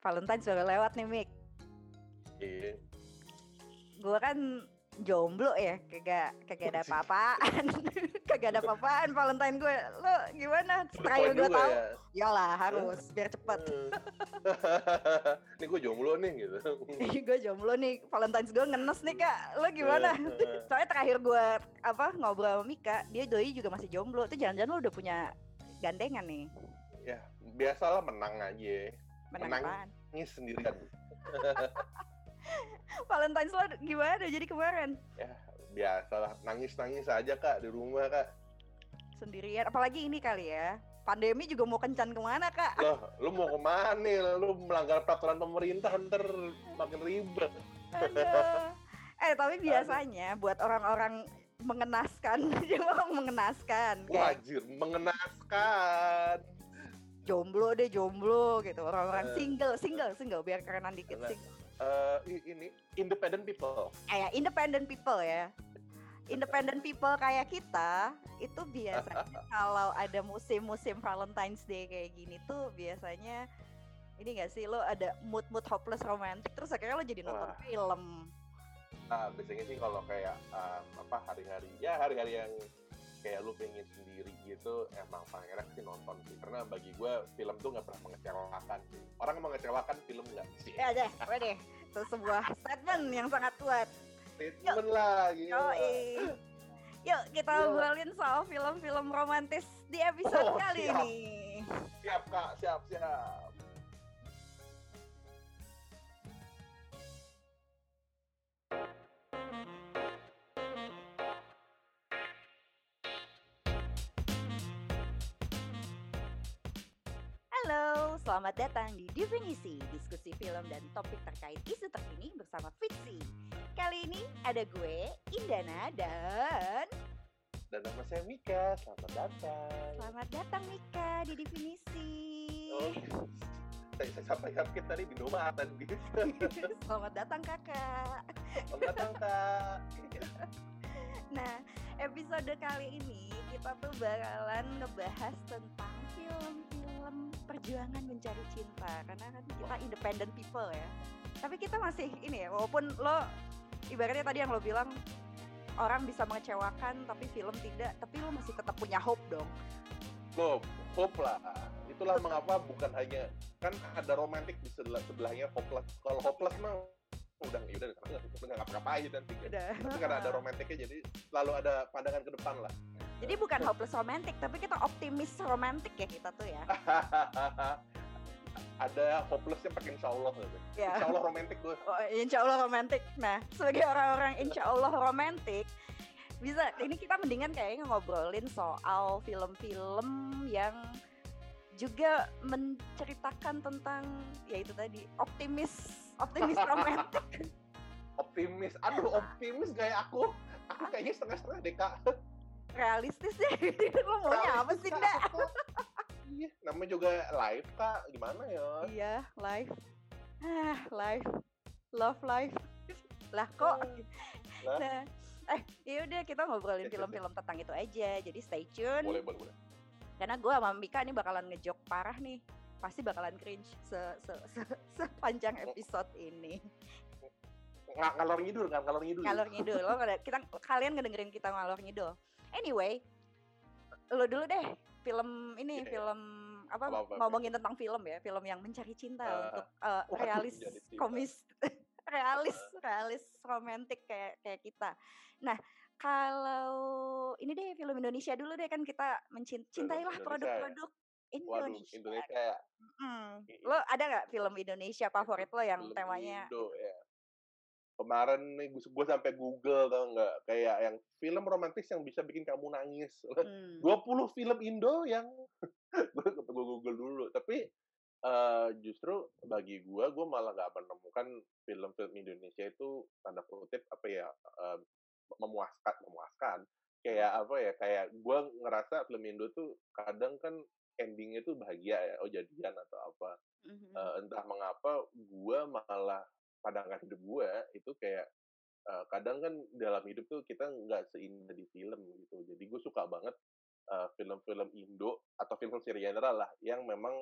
Valentine sudah lewat nih Mik. Iya. Gue kan jomblo ya, kagak kagak ada apa-apaan, kagak ada apa-apaan Valentine gue. Lo gimana? Terakhir gue tahu, Ya. Yalah harus biar cepet. Ini gue jomblo nih gitu. gue jomblo nih, Valentine's gue ngenes nih kak. Lo gimana? Soalnya terakhir gue apa ngobrol sama Mika, dia doi juga masih jomblo. Tuh jangan-jangan lo udah punya gandengan nih. ya biasalah menang aja. Menang, Menang. apaan? Ngis sendirian. Valentine's lo gimana jadi kemarin? Biasalah nangis-nangis aja kak di rumah kak. Sendirian, apalagi ini kali ya. Pandemi juga mau kencan ke mana kak? Loh, lu mau ke mana nih? Lu melanggar peraturan pemerintah ntar makin ribet. Aduh. Eh tapi biasanya buat orang-orang mengenaskan, dia orang mengenaskan Wajir, mengenaskan. Jomblo deh jomblo gitu orang-orang Eh. single single single biar kerenan dikit single. Eh, i- ini independent people. Kayak independent people ya. Independent people kayak kita itu biasanya kalau ada musim-musim Valentine's Day kayak gini tuh biasanya ini gak sih lo ada mood-mood hopeless romantic terus akhirnya lo jadi nonton Wah. film. Nah, biasanya sih kalau kayak um, apa hari-hari ya hari-hari yang kayak lu pengen sendiri gitu emang paling enak sih nonton sih karena bagi gue film tuh nggak pernah mengecewakan sih orang yang mengecewakan film nggak sih Ya deh, deh? Itu sebuah statement yang sangat kuat. statement lah gitu. Yuk kita Yuk. ngobrolin soal film-film romantis di episode Oh, kali siap. ini. siap kak siap siap Halo, selamat datang di Definisi, diskusi film dan topik terkait isu terkini bersama Fitsi. Kali ini ada gue, Indana, dan dan nama saya Mika selamat datang selamat datang Mika di Definisi. oh, saya, saya sampaikan kita tadi di Nomatan gitu Selamat datang kakak. selamat datang kak Nah, episode kali ini kita tuh bakalan ngebahas tentang film-film perjuangan mencari cinta karena kan kita independent people ya. Tapi kita masih ini ya, walaupun lo ibaratnya tadi yang lo bilang orang bisa mengecewakan tapi film tidak, tapi lo masih tetap punya hope dong. Loh, hope lah. Itulah mengapa bukan hanya kan ada romantik di sebelah sebelahnya hopeless. Kalau hopeless mah udah ya udah nggak nggak ngapa-ngapain nanti. Udah. Tapi karena ada romantiknya jadi selalu ada pandangan ke depan lah. Jadi bukan hopeless romantic, tapi kita optimis romantic ya kita tuh ya. ada hopelessnya pakai insya Allah gitu. Ya. Insya Allah romantik gue. Oh, insya Allah romantis. Nah, sebagai orang-orang insya Allah romantis, bisa ini kita mendingan kayaknya ngobrolin soal film-film yang juga menceritakan tentang ya itu tadi optimis optimis romantis. Optimis. Aduh, optimis kayak aku. Aku kayaknya setengah-setengah deh, Kak. realistis ya lo maunya apa sih Kak. Iya, namanya juga live, Kak. Gimana ya? iya life ah life love life lah kok Lah. nah eh yaudah kita ngobrolin film-film tentang itu aja jadi stay tune Boleh, boleh, boleh. karena gue sama Mika nih bakalan ngejok parah nih pasti bakalan cringe se se se- sepanjang episode ini. Ng- ngalor ngidul kan ngalor ngidul. Ngalor ngidul. Lo kita kalian ngedengerin kita ngalor ngidul. Anyway lo dulu deh film ini Iya. film apa, Apa, apa, apa. ngomongin tentang film ya film yang mencari cinta Ah. untuk Waduh, realis komis realis realis romantis kayak kayak kita. Nah kalau ini deh film Indonesia dulu deh kan kita mencintailah Indonesia waduh Indonesia. Ya? Hmm. Lo ada nggak film Indonesia favorit lo yang film temanya Indo ya. Kemarin nih gue, gue sampai Google tau nggak? Kayak yang film romantis yang bisa bikin kamu nangis. Hmm. 20 film Indo yang gue gue Google dulu. Tapi eh, justru bagi gue gue malah nggak menemukan film-film Indonesia itu tanda kutip apa ya eh, memuaskan memuaskan. Kayak apa ya kayak gue ngerasa film Indo tuh kadang kan endingnya tuh bahagia ya oh jadian atau apa Mhm. Eh, entah mengapa gue malah pandangan hidup gue itu kayak eh, kadang kan dalam hidup tuh kita nggak seindah di film gitu jadi gue suka banget eh, film-film Indo atau film-film general lah yang memang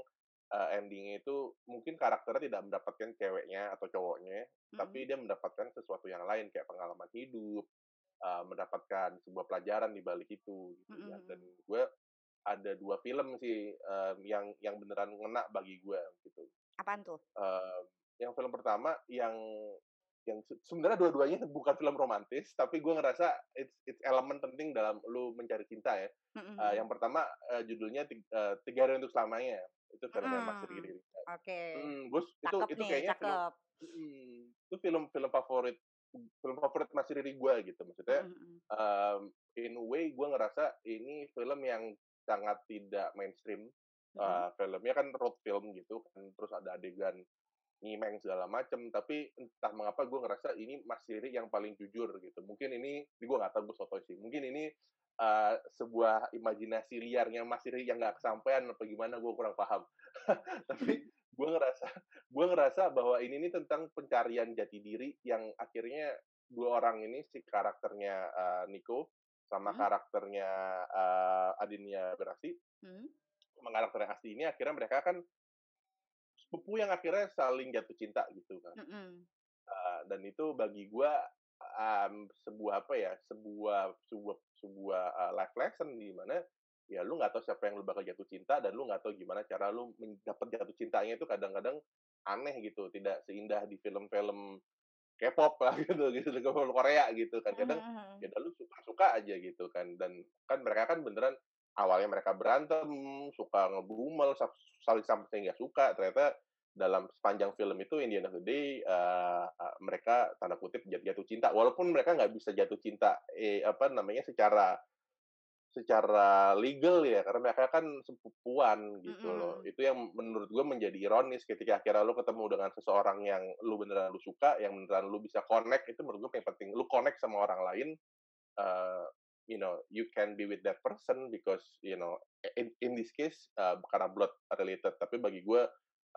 uh, endingnya itu mungkin karakternya tidak mendapatkan ceweknya atau cowoknya, mm-hmm. tapi dia mendapatkan sesuatu yang lain kayak pengalaman hidup, uh, mendapatkan sebuah pelajaran di balik itu gitu mm-hmm. ya. Dan gue ada dua film sih um, yang yang beneran ngena bagi gue gitu. Apaan tuh? Uh, yang film pertama yang yang sebenarnya dua-duanya bukan film romantis, tapi gue ngerasa it's it's elemen penting dalam lu mencari cinta ya. Mm-hmm. Uh, yang pertama uh, judulnya uh, Tiga Hari untuk Selamanya itu film mm. Mas Riri. Oke. Okay. Hmm, gue itu itu nih, kayaknya cakep. film hmm, itu film film favorit film favorit Mas Riri gue gitu maksudnya. Mm-hmm. Um, in a way gue ngerasa ini film yang sangat tidak mainstream. Mm-hmm. Uh, filmnya kan road film gitu kan terus ada adegan ngimeng segala macem tapi entah mengapa gue ngerasa ini Mas Riri yang paling jujur gitu mungkin ini gue nggak tahu gue soto sih mungkin ini uh, sebuah imajinasi liarnya Mas Riri yang nggak kesampaian apa gimana gue kurang paham tapi gue ngerasa gue ngerasa bahwa ini ini tentang pencarian jati diri yang akhirnya dua orang ini si karakternya uh, Nico sama hmm. karakternya uh, Adinia Berasi hmm. sama karakternya Asti ini akhirnya mereka kan sepupu yang akhirnya saling jatuh cinta gitu kan. Mm -hmm. uh, dan itu bagi gue um, sebuah apa ya, sebuah sebuah sebuah uh, life lesson di mana ya lu nggak tahu siapa yang lu bakal jatuh cinta dan lu nggak tahu gimana cara lu mendapat jatuh cintanya itu kadang-kadang aneh gitu, tidak seindah di film-film K-pop lah gitu gitu film Korea gitu kan kadang mm -hmm. ya lu suka-suka aja gitu kan dan kan mereka kan beneran awalnya mereka berantem, suka ngebumel, saling sampai nggak suka. Ternyata dalam sepanjang film itu Indian of the Day uh, uh, mereka tanda kutip jatuh cinta. Walaupun mereka nggak bisa jatuh cinta, eh, apa namanya secara secara legal ya karena mereka kan sepupuan gitu mm -hmm. loh itu yang menurut gue menjadi ironis ketika akhirnya lo ketemu dengan seseorang yang lu beneran lu suka yang beneran lu bisa connect itu menurut gue yang penting. Lu connect sama orang lain uh, you know you can be with that person because you know in in this case uh, karena blood related. Tapi bagi gue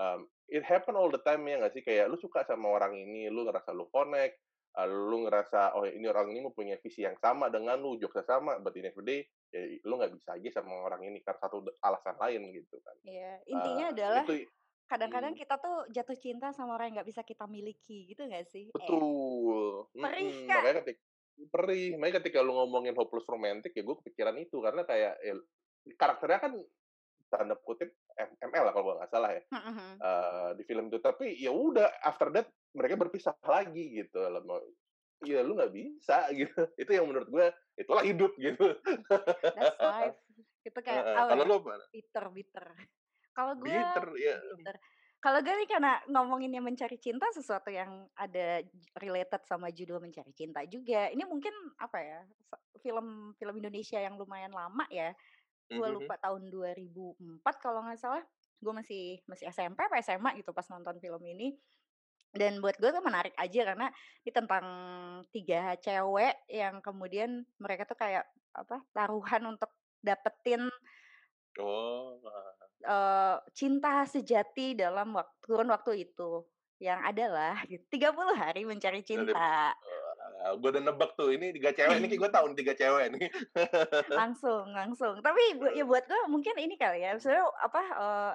um, it happen all the time ya nggak sih? Kayak lu suka sama orang ini lu ngerasa lu connect uh, lu ngerasa oh ini orang ini mempunyai visi yang sama dengan lu jokesnya sama but in every day ya, lu nggak bisa aja sama orang ini karena satu alasan lain gitu kan iya intinya uh, adalah itu, kadang-kadang hmm. kita tuh jatuh cinta sama orang yang nggak bisa kita miliki gitu gak sih? Eh, Betul. Eh. Perih hmm, kak. Makanya ketika perih. Makanya ketika lu ngomongin hopeless romantic ya gue kepikiran itu karena kayak ya, karakternya kan tanda kutip ML lah kalau gue nggak salah ya uh, di film itu. Tapi ya udah after that mereka berpisah lagi gitu. Ya lu nggak bisa gitu. Itu yang menurut gue itulah hidup gitu. That's life. Itu kayak uh, kalau lu bitter bitter. Kalau gue bitter, ya. bitter kalau gue nih karena ngomonginnya mencari cinta sesuatu yang ada related sama judul mencari cinta juga. Ini mungkin apa ya film film Indonesia yang lumayan lama ya. Gue mm-hmm. lupa tahun 2004 kalau nggak salah. Gue masih masih SMP apa SMA gitu pas nonton film ini. Dan buat gue tuh menarik aja karena ini tentang tiga cewek yang kemudian mereka tuh kayak apa taruhan untuk dapetin Oh. Uh, cinta sejati dalam waktu kurun waktu itu, yang adalah 30 hari mencari cinta. Uh, gue udah nebak tuh, ini tiga cewek nih, gue tahu nih tiga cewek nih. Langsung langsung. Tapi ya buat gue mungkin ini kali ya, sebenarnya apa, uh,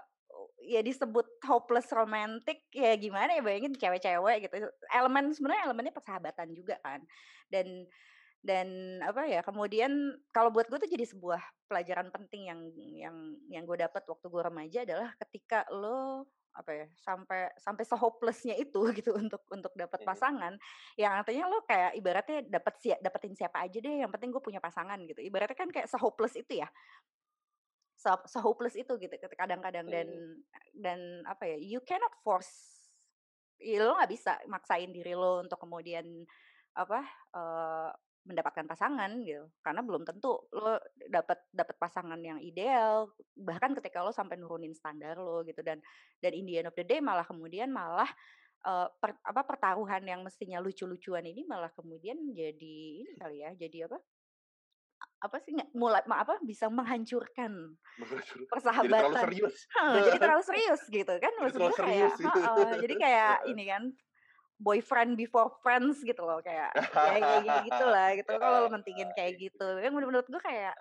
ya disebut hopeless romantic, ya gimana ya bayangin cewek-cewek gitu, elemen sebenarnya elemennya persahabatan juga kan, dan dan apa ya kemudian kalau buat gue tuh jadi sebuah pelajaran penting yang yang yang gue dapat waktu gue remaja adalah ketika lo apa ya sampai sampai sehopelessnya itu gitu untuk untuk dapat pasangan yang artinya lo kayak ibaratnya dapat si dapetin siapa aja deh yang penting gue punya pasangan gitu. Ibaratnya kan kayak sehopeless itu ya. se sehopeless itu gitu kadang-kadang dan dan apa ya you cannot force ya lo nggak bisa maksain diri lo untuk kemudian apa uh, mendapatkan pasangan gitu. Karena belum tentu lo dapat dapat pasangan yang ideal bahkan ketika lo sampai nurunin standar lo gitu. Dan dan in the end of the day malah kemudian malah uh, per, apa pertaruhan yang mestinya lucu-lucuan ini malah kemudian jadi ini kali ya jadi apa apa sih nggak mulai apa bisa menghancurkan persahabatan jadi terlalu serius, jadi terlalu serius gitu kan maksudnya kayak gitu. uh, jadi kayak ini kan boyfriend before friends gitu loh kayak ya kayak gitu gitu lah gitu kalau lo mentingin kayak gitu. Yang menurut gue kayak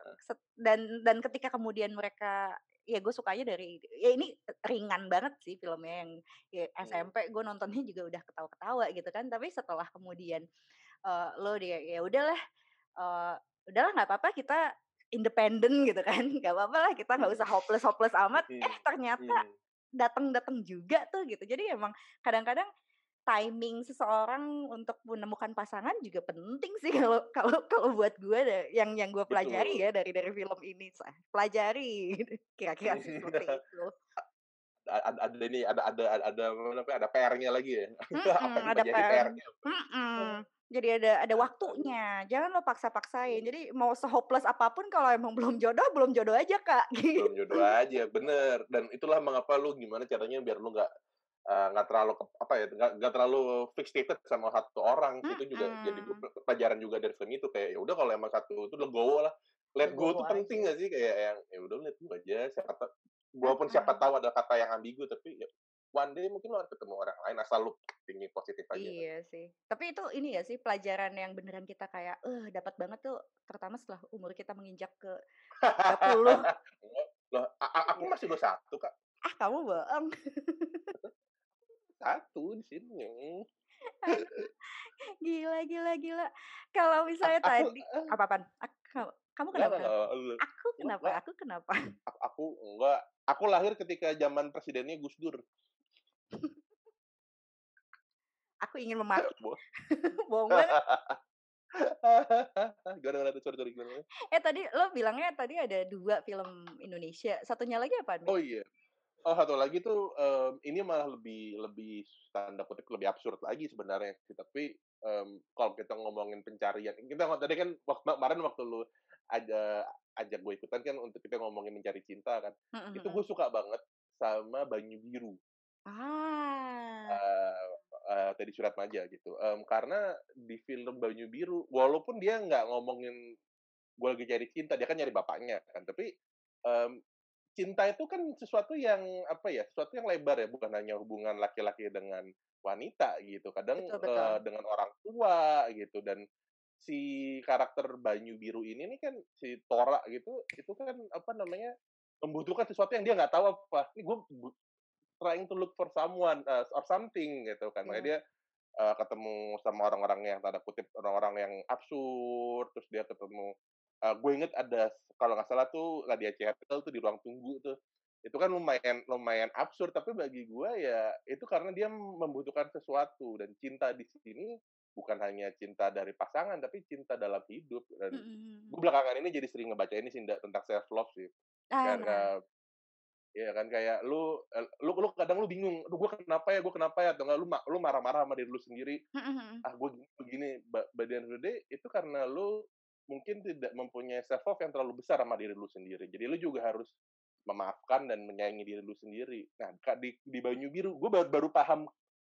dan dan ketika kemudian mereka ya gue sukanya dari ya ini ringan banget sih filmnya yang ya SMP gue nontonnya juga udah ketawa-ketawa gitu kan tapi setelah kemudian uh, lo dia ya udahlah uh, udahlah nggak apa-apa kita independen gitu kan. Nggak apa-apa lah kita nggak usah hopeless hopeless amat. Eh ternyata datang-datang juga tuh gitu. Jadi emang kadang-kadang timing seseorang untuk menemukan pasangan juga penting sih kalau kalau kalau buat gue deh, yang yang gue pelajari Betul. ya dari dari film ini pelajari kira-kira seperti itu. Ada, ada ini ada ada ada ada ada PR-nya lagi ya. Hmm, ada PR, hmm, jadi ada ada waktunya. Jangan lo paksa-paksain. Jadi mau sehopeless apa pun kalau emang belum jodoh belum jodoh aja kak belum jodoh aja bener. Dan itulah mengapa lu gimana caranya biar lu nggak Eh, nggak uh, terlalu apa ya nggak terlalu fixated sama satu orang. Hmm, itu juga hmm. jadi pelajaran juga dari film itu. Kayak ya udah kalau emang satu itu legowo lah. Let go itu penting gak sih? Kayak yang ya udah let go aja. Siapa walaupun siapa tahu ada kata yang ambigu tapi ya one day mungkin lo harus ketemu orang lain asal lu tinggi positif aja iya kan. sih tapi itu ini ya sih pelajaran yang beneran kita kayak eh uh, dapat banget tuh terutama setelah umur kita menginjak ke 30 loh aku iya. masih satu kak ah kamu bohong satu di sini. gila, gila, gila. Kalau misalnya aku, tadi uh, apa apa? Kamu kenapa? Enggak, enggak, aku kenapa? Enggak. Aku kenapa? Aku, aku enggak. Aku lahir ketika zaman presidennya Gus Dur. Aku ingin memaki. Bohong banget. gimana gimana sorry sorry gimana eh tadi lo bilangnya tadi ada dua film Indonesia satunya lagi apa nih? oh iya Oh satu lagi tuh um, ini malah lebih lebih tanda kutip lebih absurd lagi sebenarnya sih tapi um, kalau kita ngomongin pencarian kita tadi kan waktu kemarin waktu lu aja ajak gue ikutan kan untuk kita ngomongin mencari cinta kan mm-hmm. itu gue suka banget sama Banyu Biru ah. Uh, uh, tadi surat maja gitu. Um, karena di film Banyu Biru walaupun dia nggak ngomongin gue lagi cari cinta dia kan nyari bapaknya kan tapi um, cinta itu kan sesuatu yang apa ya sesuatu yang lebar ya bukan hanya hubungan laki-laki dengan wanita gitu. Kadang betul, betul. Uh, dengan orang tua gitu dan si karakter Banyu Biru ini nih kan si Tora gitu itu kan apa namanya membutuhkan sesuatu yang dia nggak tahu apa. Ini gue trying to look for someone uh, or something gitu kan yeah. dia uh, ketemu sama orang-orang yang tanda kutip orang-orang yang absurd terus dia ketemu uh, gue inget ada kalau nggak salah tuh Radia Cetel tuh di ruang tunggu tuh itu kan lumayan lumayan absurd tapi bagi gue ya itu karena dia membutuhkan sesuatu dan cinta di sini bukan hanya cinta dari pasangan tapi cinta dalam hidup dan mm-hmm. gue belakangan ini jadi sering ngebaca ini sih tentang self love sih ah, kan nah. Ya kan kayak lu lu lu kadang lu bingung lu gue kenapa ya gue kenapa ya atau enggak lu lu marah-marah sama diri lu sendiri mm-hmm. ah gue begini badan day itu karena lu mungkin tidak mempunyai self love yang terlalu besar sama diri lu sendiri. Jadi lu juga harus memaafkan dan menyayangi diri lu sendiri. Nah, di di Banyu Biru, gue baru, baru paham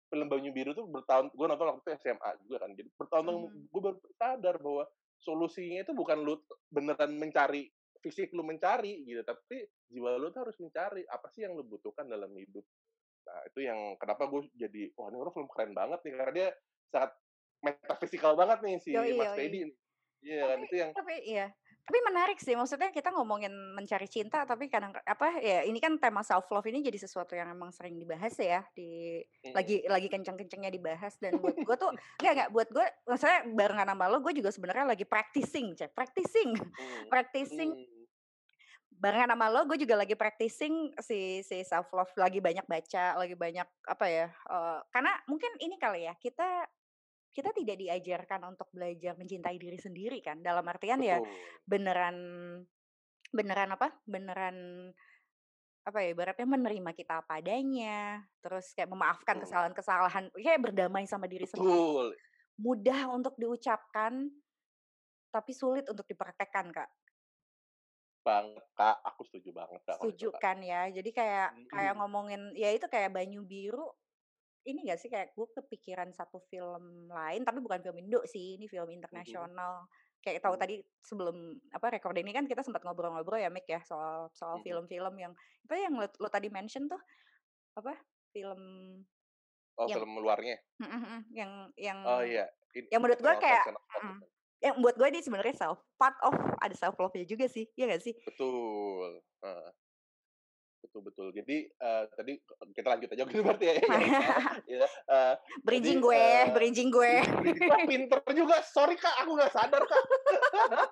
film Banyu Biru tuh bertahun, gue nonton waktu itu SMA juga kan. Jadi bertahun-tahun hmm. gue baru sadar bahwa solusinya itu bukan lu beneran mencari fisik lu mencari gitu, tapi jiwa lu tuh harus mencari apa sih yang lu butuhkan dalam hidup. Nah, itu yang kenapa gue jadi, wah ini orang film keren banget nih, karena dia sangat metafisikal banget nih si yoi, Mas Teddy Iya kan itu yang tapi iya. Tapi menarik sih, maksudnya kita ngomongin mencari cinta, tapi kadang apa ya ini kan tema self love ini jadi sesuatu yang emang sering dibahas ya di hmm. lagi lagi kenceng-kencengnya dibahas dan buat gue tuh enggak enggak buat gue maksudnya barengan sama lo gue juga sebenarnya lagi practicing, cek practicing, hmm. practicing hmm barengan sama lo gue juga lagi practicing si si self love lagi banyak baca lagi banyak apa ya uh, karena mungkin ini kali ya kita kita tidak diajarkan untuk belajar mencintai diri sendiri kan dalam artian ya beneran beneran apa beneran apa ya ibaratnya menerima kita apa adanya terus kayak memaafkan kesalahan-kesalahan kayak berdamai sama diri sendiri mudah untuk diucapkan tapi sulit untuk dipraktekkan kak. Banget kak. Aku setuju banget kak setuju kan ya jadi kayak kayak ngomongin ya itu kayak banyu biru ini gak sih kayak gue kepikiran satu film lain tapi bukan film Indo sih ini film internasional mm-hmm. kayak tahu mm-hmm. tadi sebelum apa rekor ini kan kita sempat ngobrol-ngobrol ya Mik ya soal soal mm-hmm. film-film yang itu yang lo, lo tadi mention tuh apa film Oh, Yang film luarnya? Yang yang Oh, iya. In yang menurut gue kayak Mind. yang buat gue ini sebenarnya self part of ada self love-nya juga sih, iya nggak sih? Betul, heeh. Betul betul. Jadi, eee, tadi kita lanjut aja gitu berarti ya, ya, jadi, Bridging gue eee, bridging gue. wah pinter juga, sorry Kak, aku nggak sadar Kak. Nah,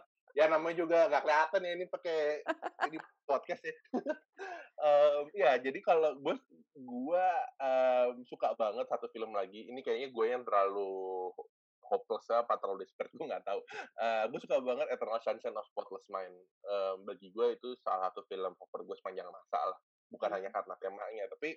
ya namanya juga nggak kelihatan ya ini pakai ini podcast ya. Mmm, ya jadi kalau gue gua, mmm, suka banget satu film lagi, ini kayaknya gue yang terlalu hopeless apa terlalu desperate gue nggak tahu. Eee, gue suka banget Eternal Sunshine of Spotless Mind. Eee, bagi gue itu salah satu film favorit gue sepanjang masa lah. Bukan hanya Mhm. karena temanya, tapi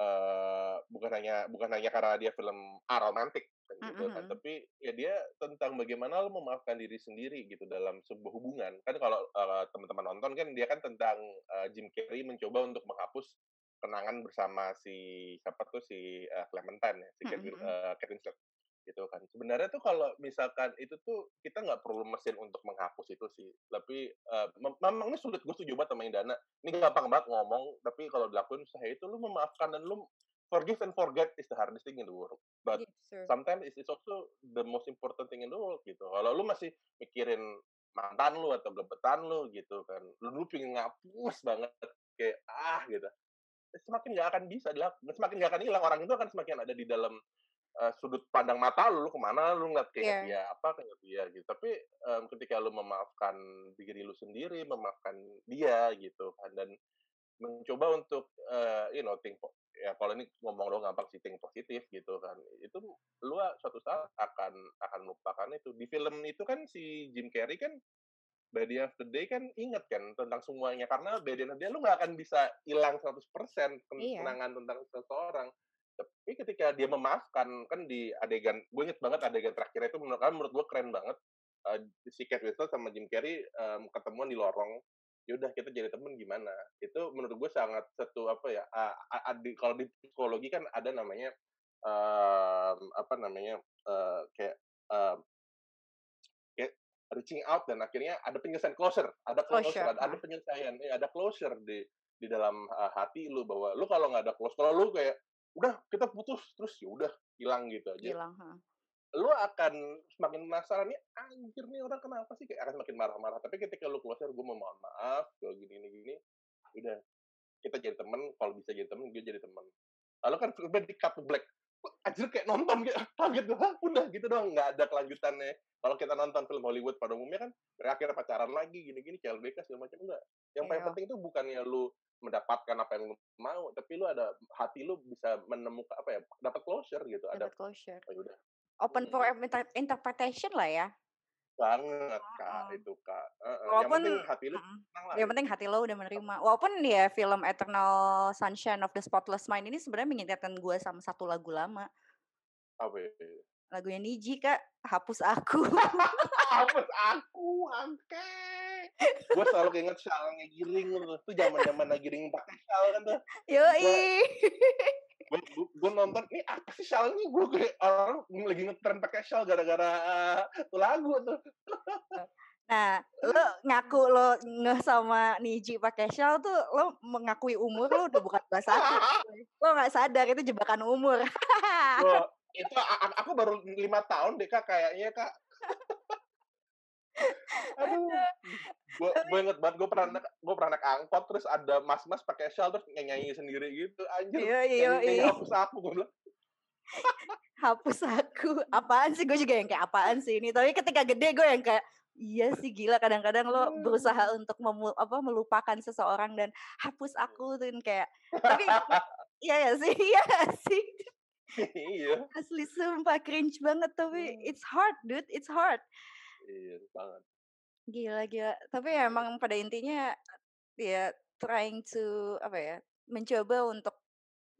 eee, bukan hanya bukan hanya karena dia film aromantik kan Mhm gitu kan, mhm. tapi ya dia tentang bagaimana lo memaafkan diri sendiri gitu dalam sebuah hubungan. Kan kalau, eee, teman-teman nonton kan dia kan tentang, eee, Jim Carrey mencoba untuk menghapus kenangan bersama si siapa tuh, si, eee, Clementine ya, si Kate mhm. eee, Kate Winslet, gitu kan. Sebenarnya tuh kalau misalkan itu tuh kita nggak perlu mesin untuk menghapus itu sih, tapi, eee, mem memang ini sulit, gue setuju banget sama yang Dana. Ini gampang banget ngomong, tapi kalau dilakuin susah. Ya itu lu memaafkan dan lu forgive and forget is the hardest thing in the world. But Yes, sir. sometimes it's it's also the most important thing in the world gitu. Kalau lu masih mikirin mantan lu atau gebetan lu gitu kan, lu dulu pengen ngapus banget kayak, ah gitu, semakin nggak akan bisa dilakukan, semakin nggak akan hilang, orang itu akan semakin ada di dalam, eee, sudut pandang mata lu, lu ke mana lu ngeliat keinget Iya. dia apa, keinget dia gitu. Tapi, mmm, ketika lu memaafkan diri lu sendiri, memaafkan dia gitu kan, dan mencoba untuk, eee, you know, think ya kalau ini ngomong doang gampang sih, think positif gitu kan. Itu lu suatu saat akan akan melupakan itu. Di film itu kan si Jim Carrey kan by the end of the day kan inget kan tentang semuanya, karena by the end of the day lu nggak akan bisa hilang 100% ken Iya. kenangan tentang seseorang. Tapi ketika dia memaafkan, kan di adegan gue inget banget adegan terakhirnya itu menurut karena menurut gue keren banget, eee, si Kate Winslet sama Jim Carrey, mmm, ketemuan di lorong, ya udah kita jadi temen gimana. Itu menurut gue sangat satu apa ya, a a a di kalau di psikologi kan ada namanya, mmm, apa namanya, eee, kayak, mmm kayak reaching out dan akhirnya ada penyelesaian closure, ada closure, Closure, ada ada penyelesaian, iya ada closure di di dalam, eee, hati lu bahwa lu kalau nggak ada close kalau lu kayak, "Udah kita putus," terus ya udah hilang gitu aja. Hilang. Lu akan semakin penasaran, "Nih anjir nih orang kenapa sih?" Kayak akan semakin marah-marah. Tapi ketika lu closure, "Gue mau mohon maaf, gue gini gini gini," udah kita jadi temen, kalau bisa jadi temen, dia jadi temen. Lalu kan filmnya di-cut to black. Anjir kayak nonton kayak kaget gue, "Hah, udah gitu doang, nggak ada kelanjutannya." Kalau kita nonton film Hollywood pada umumnya kan berakhir pacaran lagi, gini-gini, CLBK segala macam, enggak. Yang paling Iya. penting itu bukannya lu mendapatkan apa yang lu mau, tapi lu ada hati lu bisa menemukan apa ya, dapat closure gitu, ada Dapat closure. oh udah. Open for inter interpretation lah ya. Banget, Kak, Heeh. itu, Kak. Yang Walaupun penting hati lu tenang lah yang penting hati lo udah menerima. Walaupun ya film Eternal Sunshine of the Spotless Mind ini sebenarnya mengingatkan gue sama satu lagu lama. Apa ya? Lagunya Nidji, Kak, "Hapus Aku." Hapus aku, angke. Gue selalu keinget Syalnya Giring tuh. Itu zaman-zamannya Giring pakai syal kan tuh. Yoi. gue nonton, "Nih apa sih syal nih?" Gue kayak orang lagi ngetren pakai syal gara-gara tuh lagu tuh. Nah, lo ngaku lo ngeh sama Nidji pakai shawl tuh lo mengakui umur lo udah bukan 21, coy. Lo nggak sadar itu jebakan umur. Itu aku baru 5 tahun deh, Kak, kayaknya, Kak. Aduh. Gue gue inget banget gue pernah naik gue pernah naik angkot terus ada mas-mas pakai syal terus nyanyi sendiri gitu. Anjir, nyanyi nyanyi yoi. hapus aku gue bilang. Hapus aku. Apaan sih? Gue juga yang kayak apaan sih ini? Tapi ketika gede gue yang kayak iya sih gila kadang-kadang lo berusaha untuk memu apa, melupakan seseorang dan hapus aku tuh yang kayak tapi iya nggak sih? Iya sih? Iya. Asli sumpah cringe banget tapi it's hard dude, it's hard. Iya, banget. Gila gila. Tapi ya emang pada intinya ya trying to apa ya, mencoba untuk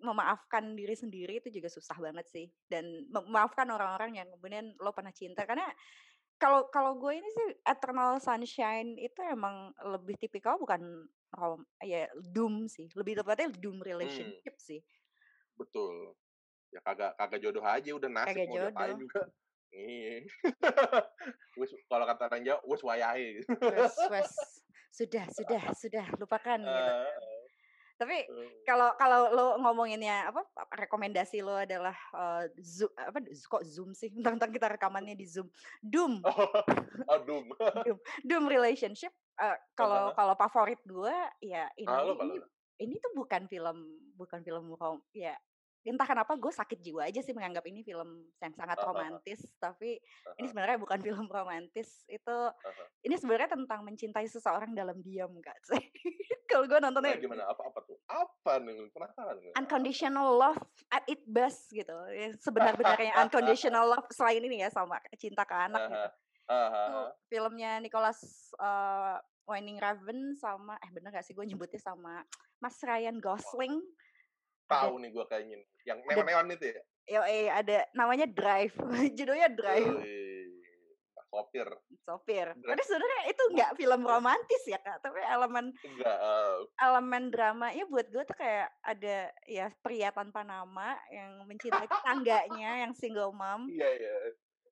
memaafkan diri sendiri itu juga susah banget sih dan memaafkan orang-orang yang kemudian lo pernah cinta karena kalau kalau gue ini sih Eternal Sunshine itu emang lebih tipikal bukan rom ya doom sih, lebih tepatnya doom Mmm. relationship sih. Betul. Ya kagak kagak jodoh aja udah nasib Kagak mau jodoh. juga. Iya. Wis kalau kata orang Jawa, wis wayahe gitu. Wes wes sudah sudah sudah lupakan gitu. Heeh. Tapi kalau kalau lo ngomonginnya apa, rekomendasi lo adalah, eee, Zoo apa, kok Zoom sih? Mentang-mentang kita rekamannya di Zoom, Doom. Oh, oh Doom. Doom Doom Relationship, Heeh kalau heeh. kalau favorit gue ya ini ini ini tuh bukan film bukan film rom ya entah kenapa gue sakit jiwa aja sih menganggap ini film yang sangat romantis, tapi Heeh ini sebenarnya bukan film romantis. Itu heeh. ini sebenarnya tentang mencintai seseorang dalam diam, Kak, sih. Kalau gue nontonnya Kayak gimana? Apa apa tuh? Apa nih? Penasaran? Unconditional love at its best gitu, ya sebenar-benarnya unconditional love selain ini ya sama cinta ke anak Heeh gitu. heeh Itu filmnya Nicholas, eee, Winding Refn sama eh bener gak sih gue nyebutnya sama Mas Ryan. Gosling. Tahu nih gue kayaknya nih, yang neon-neon itu ya? yoi, ada namanya Drive, judulnya Drive. Sopir. Sopir. Tapi sebenarnya itu nggak film romantis ya, Kak, tapi elemen Enggak, heeh. elemen dramanya buat gue tuh kayak ada ya pria tanpa nama yang mencintai tetangganya yang single mom. Iya iya.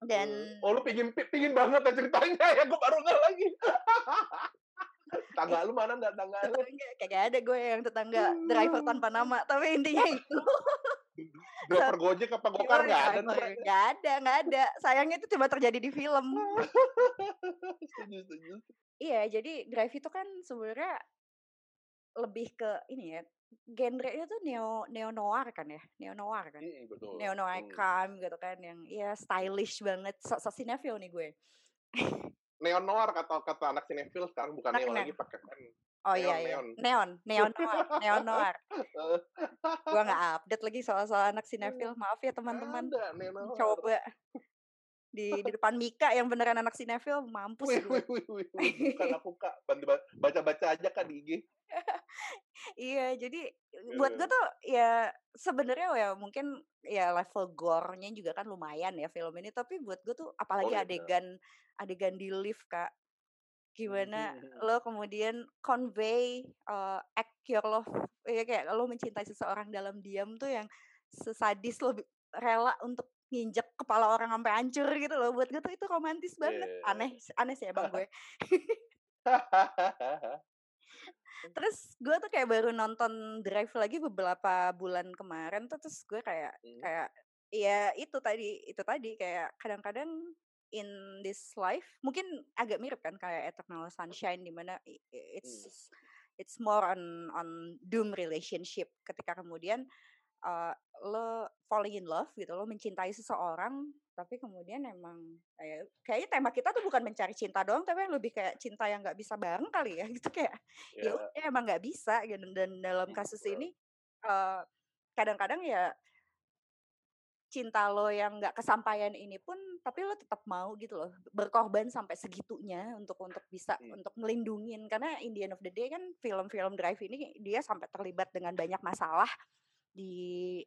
Dan Eee, oh lu pingin pi pingin banget ya ceritanya ya, gue baru ngeh lagi. Tetangga lu mana nggak tetangga lu? kagak ada gue yang tetangga driver tanpa nama, tapi intinya itu. Driver Gojek apa Gokar Yoi, nggak ada driver tuh? nggak ada nggak ada. Sayangnya itu cuma terjadi di film. Setuju setuju. Iya, jadi Drive itu kan sebenarnya lebih ke ini ya, genrenya tuh neo neo noir kan ya, neo noir kan. Mhm, betul. Neo noir Mmm. crime gitu kan yang ya stylish banget, sinetron nih gue. Neon noir kata kata anak sinetron sekarang bukan Anak neo ne lagi pakai N. Oh iya iya, Neon neon, neon noir, neon noir. neon. Gua nggak update lagi soal-soal anak sinetron, maaf ya teman-teman. Neon. Coba di di depan Mika yang beneran anak sinetron mampus Wih wih wih wih wih, bukan aku Kak, baca-baca aja Kak di IG. Iya, jadi buat gue Heeh. tuh ya sebenarnya ya mungkin ya level gore-nya juga kan lumayan ya film ini, tapi buat gue tuh Oh apalagi iya. adegan adegan di lift, Kak. Gimana mhm. lo kemudian convey, eee, act your love ya kayak lo mencintai seseorang dalam diam tuh yang sesadis lo rela untuk nginjek kepala orang sampai hancur gitu loh, buat gue tuh itu romantis banget. Iya. Aneh aneh sih emang gue. Terus gue tuh kayak baru nonton Drive lagi beberapa bulan kemarin tuh, terus gue kayak Mmm. kayak ya itu tadi itu tadi, kayak kadang-kadang in this life mungkin agak mirip kan kayak Eternal Sunshine di mana it's it's more on on doom relationship ketika kemudian, eee, lo falling in love gitu, lo mencintai seseorang, tapi kemudian emang kayak kayaknya tema kita tuh bukan mencari cinta doang, tapi lebih kayak cinta yang nggak bisa bareng kali ya, gitu kayak ya Iya. udah emang nggak bisa gitu dan dalam Mmm, kasus ini, eee, kadang-kadang ya cinta lo yang nggak kesampaian ini pun, tapi lo tetap mau gitu loh, berkorban sampai segitunya untuk untuk bisa Mmm. untuk ngelindungin karena in the end of the day kan film-film Drive ini dia sampai terlibat dengan banyak masalah di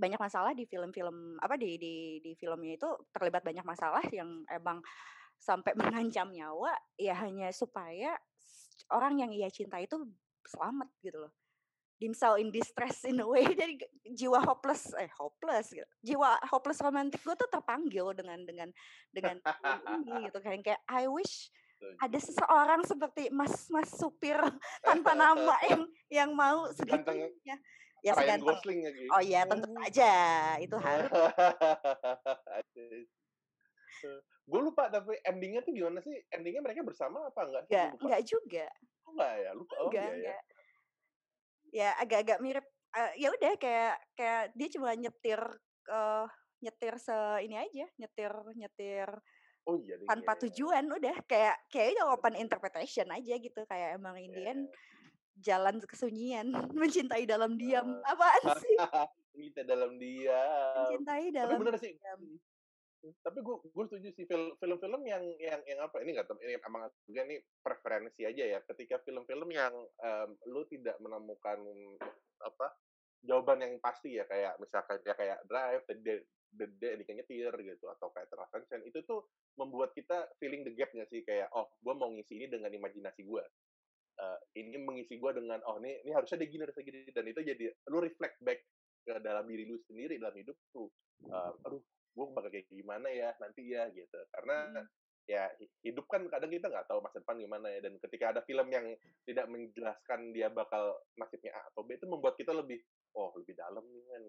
banyak masalah di film-film apa, di di di filmnya itu terlibat banyak masalah yang emang sampai mengancam nyawa, ya hanya supaya orang yang ia cintai itu selamat gitu loh. Damsel in distress in a way jadi jiwa hopeless eh hopeless gitu, jiwa hopeless romantic gue tuh terpanggil dengan dengan dengan ini gitu kan, kayak I wish ada seseorang seperti mas mas supir tanpa nama yang yang mau segitunya. Ya Ryan Gosling lagi. oh iya tentu saja, itu harus. Gue lupa tapi ending-nya tuh gimana sih? Ending-nya mereka bersama apa enggak? Enggak enggak juga. Oh enggak ya? Lupa. Oh Enggak iya ya. enggak. Ya agak-agak mirip, eee, ya udah kayak kayak dia cuma nyetir, eee, nyetir se ini aja, nyetir nyetir Oh iya deh, tanpa iya iya. tujuan udah kayak kayak udah open interpretation aja gitu, kayak emang in the Iya end iya. Jalan kesunyian, mencintai dalam diam. Heeh. Apaan sih? Kita dalam diam. Mencintai Tapi dalam bener sih diam. mhm. Mmm, tapi gue gue setuju sih fil film-film yang yang yang apa, ini nggak ini emang juga nih preferensi aja ya, ketika film-film yang, mmm, lu tidak menemukan apa, jawaban yang pasti ya, kayak misalkan ya kayak Drive, The The Dead Nikah Nyetir gitu, atau kayak Sunshine, itu tuh membuat kita filling the gap nggak sih? Kayak, oh gue mau ngisi ini dengan imajinasi gue. Eee, ini mengisi gue dengan, oh nih ini harusnya dia gini harusnya gini, dan itu jadi lu reflect back ke dalam diri lu sendiri, dalam hidup lu. Eee, aduh gue bakal kayak gimana ya nanti ya gitu. Karena Mhm. ya hidup kan kadang kita nggak tahu masa depan gimana ya dan ketika ada film yang tidak menjelaskan dia bakal nasibnya A atau B itu membuat kita lebih oh lebih dalam nih kan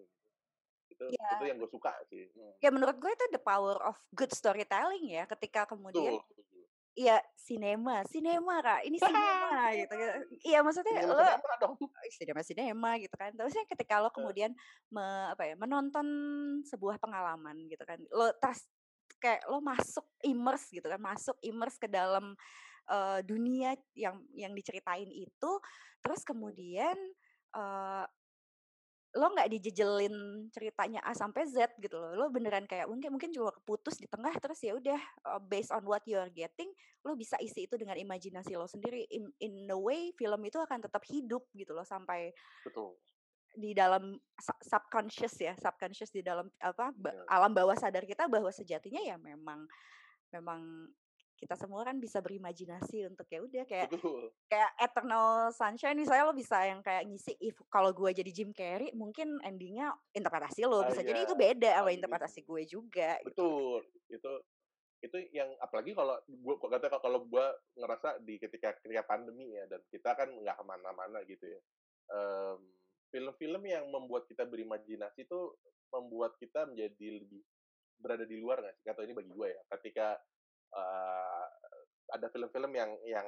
itu Iya. itu yang gue suka sih hmm. Ya menurut gue itu the power of good storytelling ya, ketika kemudian betul. Iya, sinema, sinema Kak, ini sinema gitu. gitu. Iya maksudnya Sinema lo sinema dong. sinema-sinema gitu kan. Terusnya ketika lo kemudian me, apa ya, menonton sebuah pengalaman gitu kan. Lo tas kayak lo masuk immerse gitu kan, masuk immerse ke dalam eh, dunia yang yang diceritain itu, terus kemudian eh, lo nggak dijejelin ceritanya A sampai Z gitu loh. Lo beneran kayak mungkin mungkin cuma keputus di tengah terus ya udah uh, based on what you are getting, lo bisa isi itu dengan imajinasi lo sendiri. In, in a way film itu akan tetap hidup gitu loh sampai Betul. di dalam su- subconscious ya, subconscious di dalam apa ba- Iya. alam bawah sadar kita bahwa sejatinya ya memang memang kita semua kan bisa berimajinasi untuk ya udah kayak Betul. kayak Eternal Sunshine misalnya lo bisa yang kayak ngisi if kalau gue jadi Jim Carrey mungkin endingnya interpretasi lo Ah, bisa jadi iya. itu beda sama Ah, interpretasi gue juga gitu. Betul. Itu itu yang apalagi kalau gua gua kata kalau gua ngerasa di ketika ketika pandemi ya dan kita kan nggak ke mana-mana gitu ya Em, film-film yang membuat kita berimajinasi itu membuat kita menjadi lebih berada di luar nggak sih atau ini bagi gue ya ketika ada film-film yang yang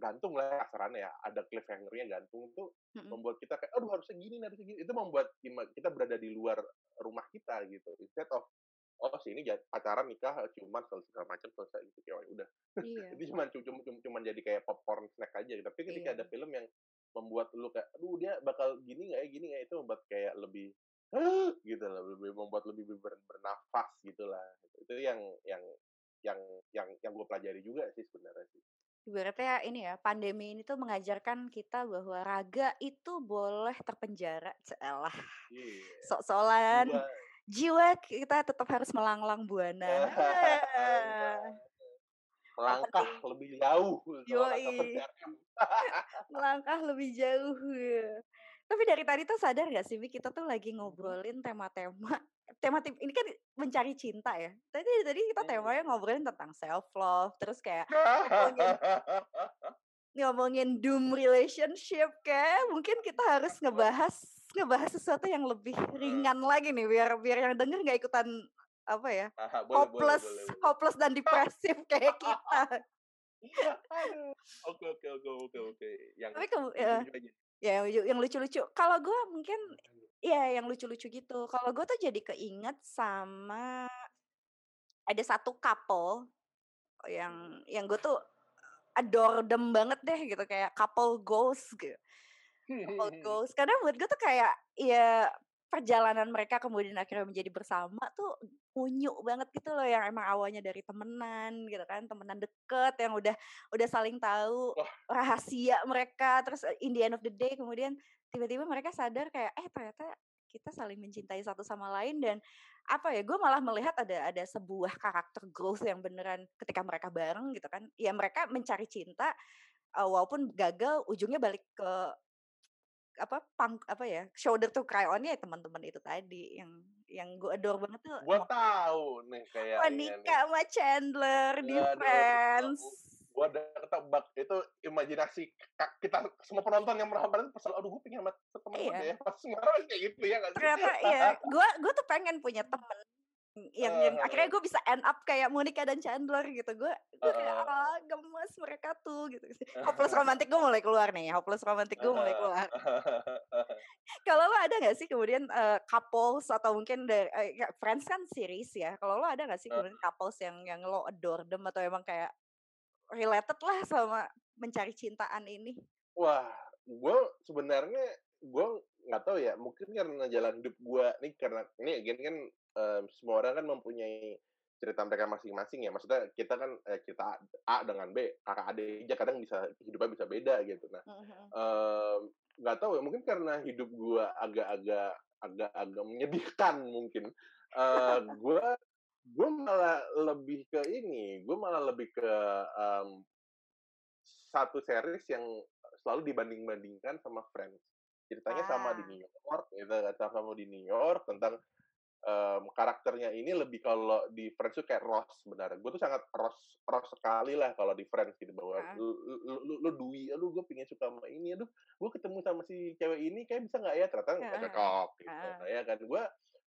gantung lah kasarannya ya ada cliffhanger-nya gantung itu Mm-mm. membuat kita kayak aduh harusnya gini harusnya gini itu membuat kita berada di luar rumah kita gitu instead of oh sini ja- pacaran nikah selesai segala macam selesai gitu "Oh, udah Iya. itu cuma cuma cuma, cuma jadi kayak popcorn snack aja tapi ketika Iya. ada film yang membuat lu kayak aduh dia bakal gini nggak ya gini nggak ya?" itu membuat kayak lebih gitu lah lebih membuat lebih ber- bernafas gitu lah itu yang gue pelajari juga sih sebenarnya sih Ibaratnya ini ya pandemi ini tuh mengajarkan kita bahwa raga itu boleh terpenjara. Celah. Iya. Sok-sokan. Jiwa- Jiwa kita tetap harus melanglang buana. Ah. melangkah lebih jauh Yoi. PCRM. melangkah lebih jauh. ya. Tapi dari tadi tuh sadar gak sih, kita tuh lagi ngobrolin tema-tema, tema tim ini kan mencari cinta ya. Tadi tadi kita Hmm. temanya ngobrolin tentang self love, terus kayak ngomongin ngomongin doom relationship kayak mungkin kita harus ngebahas ngebahas sesuatu yang lebih ringan lagi nih biar biar yang denger nggak ikutan apa ya boleh, hopeless boleh, boleh. hopeless dan depresif kayak kita. Oke oke oke oke oke. Yang Tapi yang ya, ya yang- yang lucu-lucu. Kalau gue mungkin ya yang lucu-lucu gitu. Kalau gue tuh jadi keinget sama ada satu couple yang yang gue tuh adore them banget deh gitu kayak couple goals gitu. Couple goals. Karena buat gue tuh kayak ya perjalanan mereka kemudian akhirnya menjadi bersama tuh unyu banget gitu loh yang emang awalnya dari temenan gitu kan temenan deket yang udah udah saling tahu Wah. rahasia mereka terus in the end of the day kemudian tiba-tiba mereka sadar kayak eh ternyata kita saling mencintai satu sama lain dan apa ya gue malah melihat ada ada sebuah karakter growth yang beneran ketika mereka bareng gitu kan ya mereka mencari cinta uh, walaupun gagal ujungnya balik ke apa pang apa ya shoulder to cry on ya teman-teman itu tadi yang yang gue adore banget tuh Gua tahu nih kayak Monica sama Chandler di Aduh, Friends Gua udah ketebak itu imajinasi kita semua penonton yang pernah nonton pasti aduh gue pengen sama temen gue Iya. deh pas sekarang kayak gitu ya nggak sih? ternyata ya gue gue tuh pengen punya temen yang yang Eh, akhirnya gue bisa end up kayak Monica dan Chandler gitu gue gue kayak Eh. ah gemes mereka tuh gitu hopeless romantic gue mulai keluar nih hopeless romantic gue mulai Eh. keluar kalau lo ada gak sih kemudian eh, couples atau mungkin dari eh, ya, Friends kan series ya kalau lo ada gak sih Eh. kemudian couples yang yang lo adore them atau emang kayak related lah sama mencari cintaan ini Wah, gue sebenarnya gue nggak tahu ya. Mungkin karena jalan hidup gue nih karena ini again kan em, semua orang kan mempunyai cerita mereka masing-masing ya. Maksudnya kita kan eh, kita A dengan B, kakak adik aja kadang bisa hidupnya bisa beda gitu. Nah, em, nggak tahu ya. Mungkin karena hidup gue agak-agak agak-agak menyedihkan mungkin. Eh gue gue malah lebih ke ini. Gue malah lebih ke em, satu series yang selalu dibanding-bandingkan sama Friends. Ceritanya sama di Ah. New York, gitu kan sama di New York tentang um, karakternya ini lebih kalau di Friends tuh kayak Ross sebenarnya. Gue tuh sangat Ross Ross sekali lah kalau di Friends gitu bahwa Ah. lu lu lu, lu, lu Dwi, aduh gue pengen suka sama ini, aduh gue ketemu sama si cewek ini kayak bisa nggak ya ternyata nggak Ah. cocok gitu. Ah. Ya kan gue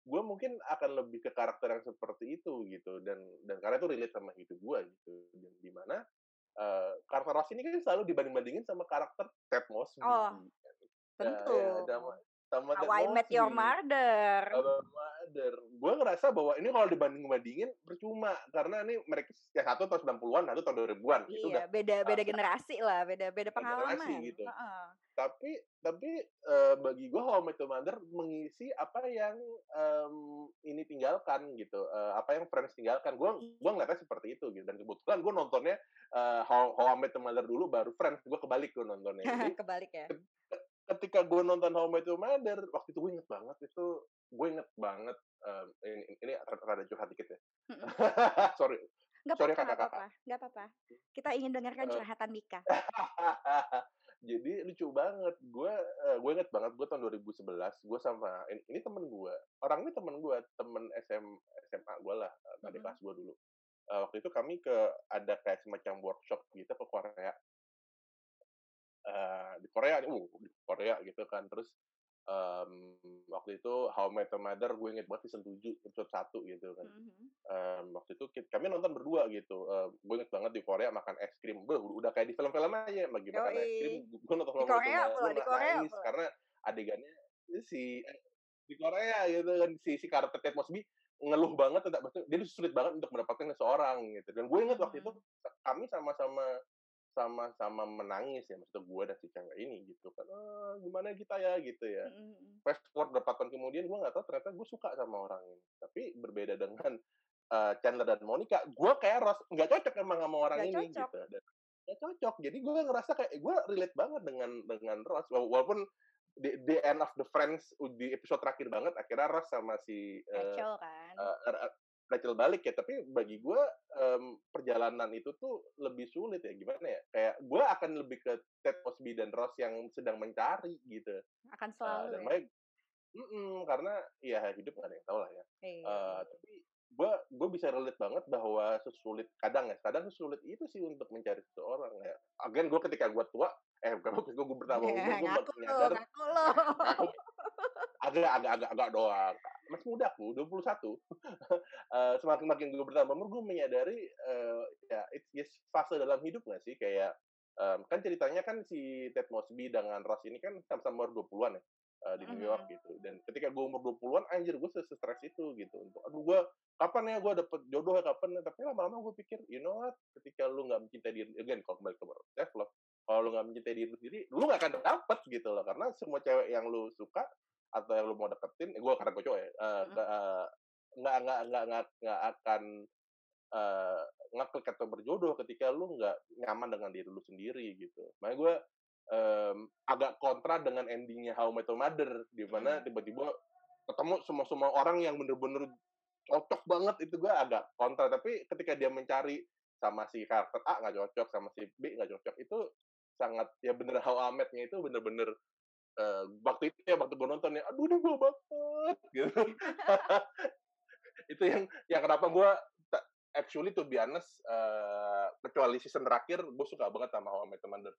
gue mungkin akan lebih ke karakter yang seperti itu gitu dan dan karena itu relate sama hidup gue gitu dan di mana eh, karakter Ross ini kan selalu dibanding-bandingin sama karakter Ted Mosby. Oh, Tentu. ya, sama, sama Ted How I Met Your. Mother. Sama Mother. Gue ngerasa bahwa ini kalau dibanding-bandingin percuma karena ini mereka yang satu tahun 90-an, satu tahun 2000-an. Itu udah Iya, beda beda uh, generasi lah, beda beda generasi pengalaman. gitu. Heeh. Tapi tapi eh, bagi gue How I Met Your Mother mengisi apa yang em, ini tinggalkan gitu. Eh, apa yang Friends tinggalkan. Gue gue ngeliatnya seperti itu gitu. Dan kebetulan gue nontonnya eh, How, How I Met Your Mother dulu baru Friends. Gue kebalik gue nontonnya. Jadi Kebalik ya. Ketika gue nonton How I Met Your Mother waktu itu gue inget banget itu gue inget banget em, ini, ini rada curhat dikit ya sorry Nggak Sorry, kakak-kakak. apa-apa, nggak apa-apa. Kita ingin dengarkan curhatan Mika. jadi lucu banget gue gue inget banget gue tahun 2011 gue sama ini, ini temen gue orang ini temen gue temen SM SMA gue lah adik Mm-mm. kelas gue dulu Eh, waktu itu kami ke ada kayak semacam workshop gitu ke Korea Eh, di Korea nih, uh, di Korea gitu kan terus em, waktu itu How I Met Your Mother gue inget banget season 7 episode 1 gitu kan. Em, waktu itu ki- kami nonton berdua gitu. Em, gue inget banget di Korea makan es krim. Beuh, udah kayak di film-film aja lagi makan es krim. Gue nonton Di Korea teman, pula, di Korea nangis pula. karena adegannya itu si di Korea gitu kan si si karakter Ted Mosby ngeluh banget maksudnya dia sulit banget untuk mendapatkan seseorang gitu. Dan gue inget waktu itu Mhm. kami sama-sama sama-sama menangis ya maksudnya gue dan si cewek ini gitu kan ah, gimana kita ya gitu ya Mhm. fast forward berapa tahun kemudian gue nggak tahu ternyata gue suka sama orang ini tapi berbeda dengan eh, Chandler dan Monica gue kayak Ross nggak cocok emang sama orang Nggak ini cocok. gitu dan nggak cocok jadi gue ngerasa kayak gue relate banget dengan dengan Ross Wala- walaupun di, di end of the friends di episode terakhir banget akhirnya Ross sama si eh, Rachel kan. eh, Rachel balik ya tapi bagi gue em, perjalanan itu tuh lebih sulit ya gimana ya kayak gue akan lebih ke Ted Mosby dan Ross yang sedang mencari gitu Akan selalu dan ya. makanya mm-mm, karena ya hidup gak ada yang tahu lah ya Iya. Eh, tapi gue gue bisa relate banget bahwa sesulit kadang ya kadang sesulit itu sih untuk mencari seseorang ya again gue ketika gue tua eh bukan gue gue bertambah umur gue ngaku lo, nyadar ngaku lo. aku agak agak agak agak doang. Masih muda aku 21 Eh, semakin makin gue bertambah umur gue menyadari eh, ya it's just fase dalam hidup gak sih? Kayak em, kan ceritanya kan si Ted Mosby dengan Ross ini kan sama-sama umur 20-an ya eh, di New York Mhm. gitu. Dan ketika gue umur 20-an anjir gue stres itu gitu. Untuk aduh gue kapan ya gue dapet jodoh ya kapan ya? Tapi lama-lama gue pikir you know what? Ketika lu nggak mencintai diri again kalau kembali ke self love kalau lu nggak mencintai diri sendiri lu nggak akan dapet gitu loh. Karena semua cewek yang lu suka atau yang lu mau deketin eh, gue karena gue cowok ya eh, ke- eh, nggak nggak nggak nggak nggak akan eh, ngeklik atau berjodoh ketika lu nggak nyaman dengan diri lu sendiri gitu. Makanya gue em, agak kontra dengan endingnya How I Met Your Mother di mana Hmm. tiba-tiba ketemu semua semua orang yang bener-bener cocok banget itu gue agak kontra. Tapi ketika dia mencari sama si karakter A nggak cocok sama si B nggak cocok itu sangat ya bener How I Met-nya itu bener-bener eh, waktu itu ya waktu gue nonton ya aduh ini gue banget gitu itu yang yang kenapa gue actually to be honest eh, kecuali season terakhir gue suka banget sama How I Met Your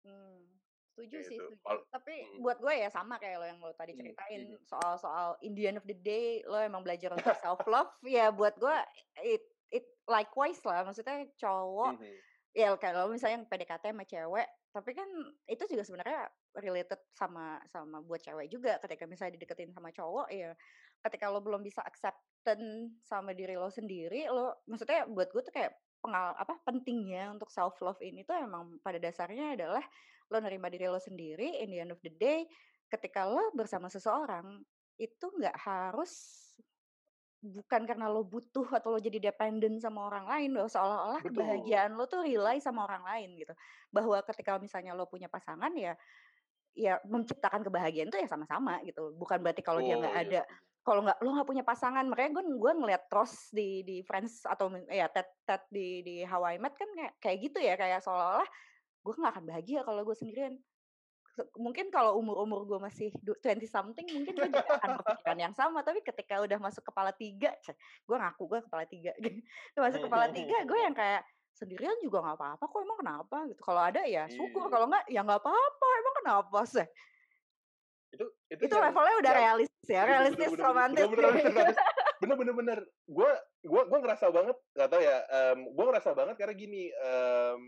Hmm, setuju sih, Gitu. setuju. Kalau- Tapi Hmm. buat gue ya sama kayak lo yang lo tadi Hmm, ceritain hmm. soal-soal in the end of the day lo emang belajar untuk self love ya buat gue it it likewise lah maksudnya cowok Mhm. ya kayak lo misalnya yang PDKT sama cewek tapi kan itu juga sebenarnya related sama sama buat cewek juga. Ketika misalnya dideketin sama cowok ya ketika lo belum bisa acceptance sama diri lo sendiri lo maksudnya buat gue tuh kayak pengal apa pentingnya untuk self love ini tuh emang pada dasarnya adalah lo nerima diri lo sendiri in the end of the day ketika lo bersama seseorang itu nggak harus bukan karena lo butuh atau lo jadi dependent sama orang lain bahwa seolah-olah kebahagiaan lo tuh rely sama orang lain gitu. Bahwa ketika misalnya lo punya pasangan ya ya menciptakan kebahagiaan itu ya sama-sama gitu. Bukan berarti kalau dia nggak Oh, iya, ada kalau nggak lo nggak punya pasangan. Makanya gue gue ngeliat Ross di di Friends atau ya Ted Ted di di How I Met kan kayak kayak gitu ya kayak seolah-olah gue nggak akan bahagia kalau gue sendirian. Mungkin kalau umur-umur gue masih 20 something mungkin gue juga akan berpikiran yang sama tapi ketika udah masuk kepala tiga gue ngaku gue kepala tiga masuk kepala tiga gue yang kayak sendirian juga nggak apa-apa kok emang kenapa gitu? Kalau ada ya syukur iya. kalau nggak ya nggak apa-apa emang kenapa sih? Itu itu, itu yang, levelnya udah ya, realistis ya realistis romantis. bener bener bener gue gue gue ngerasa banget nggak tau ya um, gue ngerasa banget karena gini um,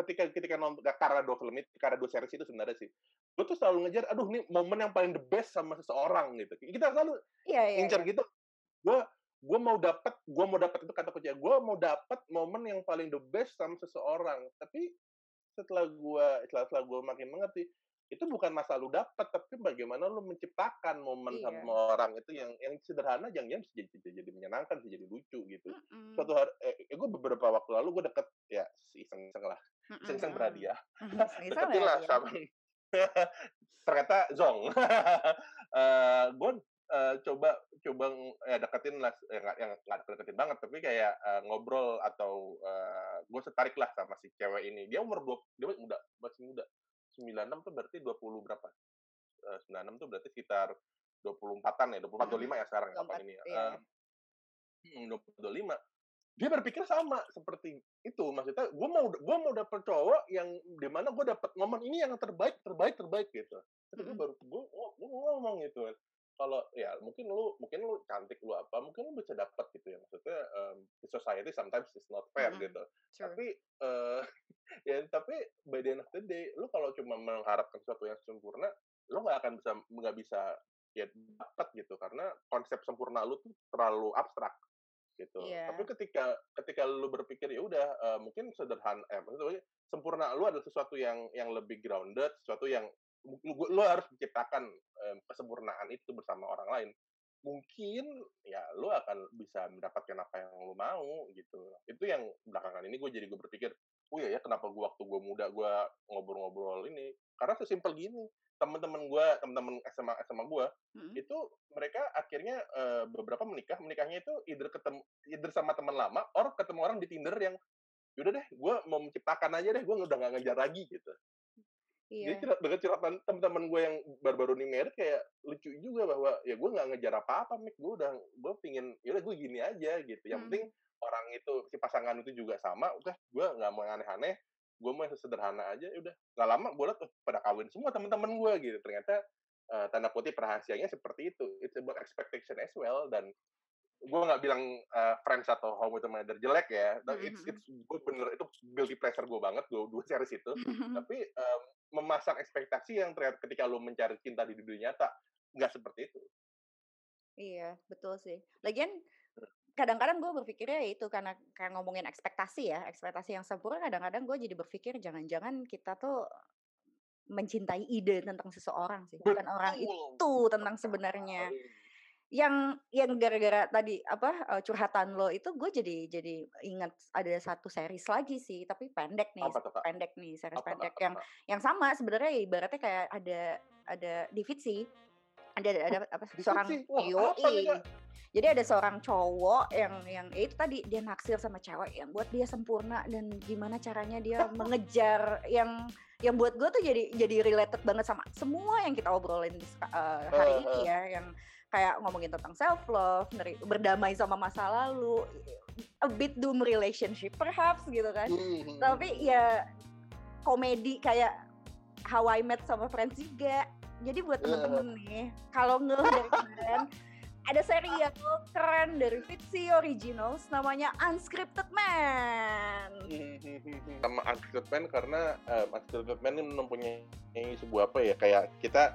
ketika ketika nonton karena dua film itu karena dua series itu sebenarnya sih gue tuh selalu ngejar aduh nih momen yang paling the best sama seseorang gitu. Kita selalu iya, iya, incar iya. gitu. Gue gue mau dapat gue mau dapat itu kata kunci gue mau dapat momen yang paling the best sama seseorang tapi setelah gue setelah, setelah gue makin mengerti itu bukan masa lu dapat tapi bagaimana lu menciptakan momen iya. sama orang itu yang yang sederhana yang yang bisa jadi, jadi menyenangkan bisa jadi lucu gitu mm -hmm. suatu hari eh, eh gue beberapa waktu lalu gue deket ya iseng-iseng lah iseng-iseng mm -hmm. berhadiah deketin lah sama ternyata zong uh, eh, gue uh, coba coba ya deketin lah ya nggak yang nggak deketin banget tapi kayak uh, ngobrol atau uh, gue tertarik lah sama si cewek ini dia umur dua dia muda masih muda 96 tuh berarti 20 berapa? Uh, 96 tuh berarti sekitar 24-an ya, 24 25 ya sekarang kapan ini ya. Iya. Uh, 25. Dia berpikir sama seperti itu. Maksudnya gue mau gue mau dapet cowok yang di mana gue dapet momen ini yang terbaik terbaik terbaik gitu. Tapi mm -hmm. baru gue gue ngomong gitu kalau ya mungkin lu mungkin lu cantik lu apa mungkin lu bisa dapat gitu ya maksudnya um, the society sometimes is not fair mm -hmm. gitu sure. tapi uh, ya tapi by the end of the day lu kalau cuma mengharapkan sesuatu yang sempurna lu nggak akan bisa nggak bisa ya dapat gitu karena konsep sempurna lu tuh terlalu abstrak gitu yeah. tapi ketika ketika lu berpikir ya udah uh, mungkin sederhana eh maksudnya sempurna lu adalah sesuatu yang yang lebih grounded sesuatu yang lu, lu harus menciptakan um, kesempurnaan itu bersama orang lain. Mungkin ya lu akan bisa mendapatkan apa yang lu mau gitu. Itu yang belakangan ini gue jadi gue berpikir oh iya ya kenapa gue waktu gue muda gue ngobrol-ngobrol ini? Karena sesimpel gini teman-teman gue teman-teman SMA SMA gue hmm. itu mereka akhirnya uh, beberapa menikah menikahnya itu either ketemu either sama teman lama or ketemu orang di Tinder yang yaudah deh gue mau menciptakan aja deh gue udah gak ngejar lagi gitu Iya. Jadi dengan curhatan teman-teman gue yang baru-baru nih merit kayak lucu juga bahwa ya gue nggak ngejar apa-apa, Mik. Gue udah gue pingin, ya udah gue gini aja gitu. Yang hmm. penting orang itu si pasangan itu juga sama. Udah gue nggak mau aneh-aneh. Gue mau yang sederhana aja. Ya udah nggak lama gue liat pada kawin semua teman-teman gue gitu. Ternyata uh, tanda putih rahasianya seperti itu. It's about expectation as well dan gue nggak bilang uh, Friends atau Home with Mother jelek ya, mm-hmm. it's it's gue bener itu guilty pleasure gue banget gue dua series itu, mm-hmm. tapi um, memasang ekspektasi yang terlihat ketika lo mencari cinta di dunia nyata nggak seperti itu. Iya betul sih. Lagian kadang-kadang gue berpikirnya itu karena kayak ngomongin ekspektasi ya, ekspektasi yang sempurna kadang-kadang gue jadi berpikir jangan-jangan kita tuh mencintai ide tentang seseorang sih, bukan orang itu tentang sebenarnya yang yang gara-gara tadi apa curhatan lo itu gue jadi jadi ingat ada satu series lagi sih tapi pendek nih apa, pendek nih series apa, pendek apa, yang apa. yang sama sebenarnya ibaratnya kayak ada ada David sih. Ada ada apa seorang yo jadi ada seorang cowok yang yang ya itu tadi dia naksir sama cewek yang buat dia sempurna dan gimana caranya dia mengejar yang yang buat gue tuh jadi jadi related banget sama semua yang kita obrolin uh, hari ini ya yang kayak ngomongin tentang self love, berdamai sama masa lalu, a bit doom relationship perhaps gitu kan. Mm-hmm. Tapi ya komedi kayak How I Met sama Friends juga. Jadi buat iya. temen-temen uh. nih, kalau nge dari kemarin ada serial keren dari Fitzy Originals namanya Unscripted Man. Sama Unscripted Man karena uh, Unscripted Man ini mempunyai sebuah apa ya kayak kita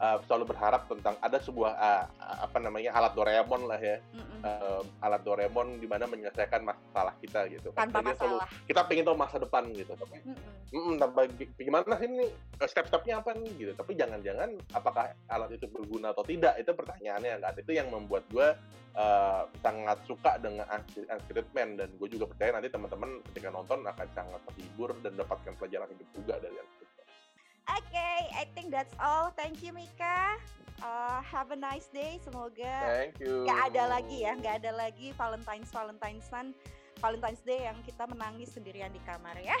uh, selalu berharap tentang ada sebuah uh, apa namanya alat Doraemon lah ya. Mm -mm. Uh, alat Doraemon di mana menyelesaikan masalah kita gitu. Tanpa masalah selalu, kita pengen tahu masa depan gitu tapi mm -mm. tanpa gimana sih ini step-stepnya apa nih gitu. Tapi jangan-jangan apakah alat itu berguna atau tidak itu pertanyaannya. Kan itu yang membuat gue uh, sangat suka dengan Unscripted Man. Dan gue juga percaya nanti teman-teman ketika nonton akan sangat terhibur dan dapatkan pelajaran hidup juga dari okay, I think that's all. Thank you Mika. Uh, have a nice day. Semoga Thank you. gak ada lagi ya, gak ada lagi Valentine's Valentine's Valentine's Day yang kita menangis sendirian di kamar ya.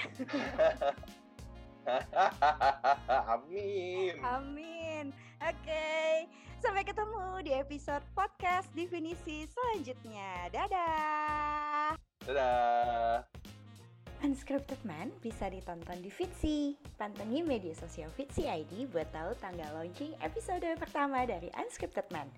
Amin. Amin. Oke, sampai ketemu di episode podcast definisi selanjutnya. Dadah. Dadah. Unscripted Man bisa ditonton di Fitsi. Pantengin media sosial Fitsi ID buat tahu tanggal launching episode pertama dari Unscripted Man.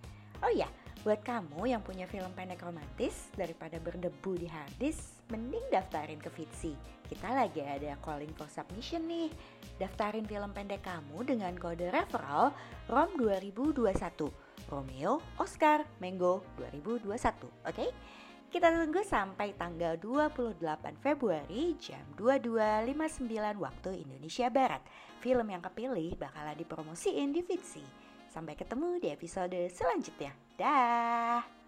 Oh iya, buat kamu yang punya film pendek romantis daripada berdebu di harddisk, mending daftarin ke Fitsi. Kita lagi ada calling for submission nih. Daftarin film pendek kamu dengan kode referral ROM 2021. Romeo, Oscar, Mango 2021, oke? Okay? Kita tunggu sampai tanggal 28 Februari jam 22.59 waktu Indonesia Barat. Film yang kepilih bakalan dipromosiin di Fitsi. Sampai ketemu di episode selanjutnya. Dah.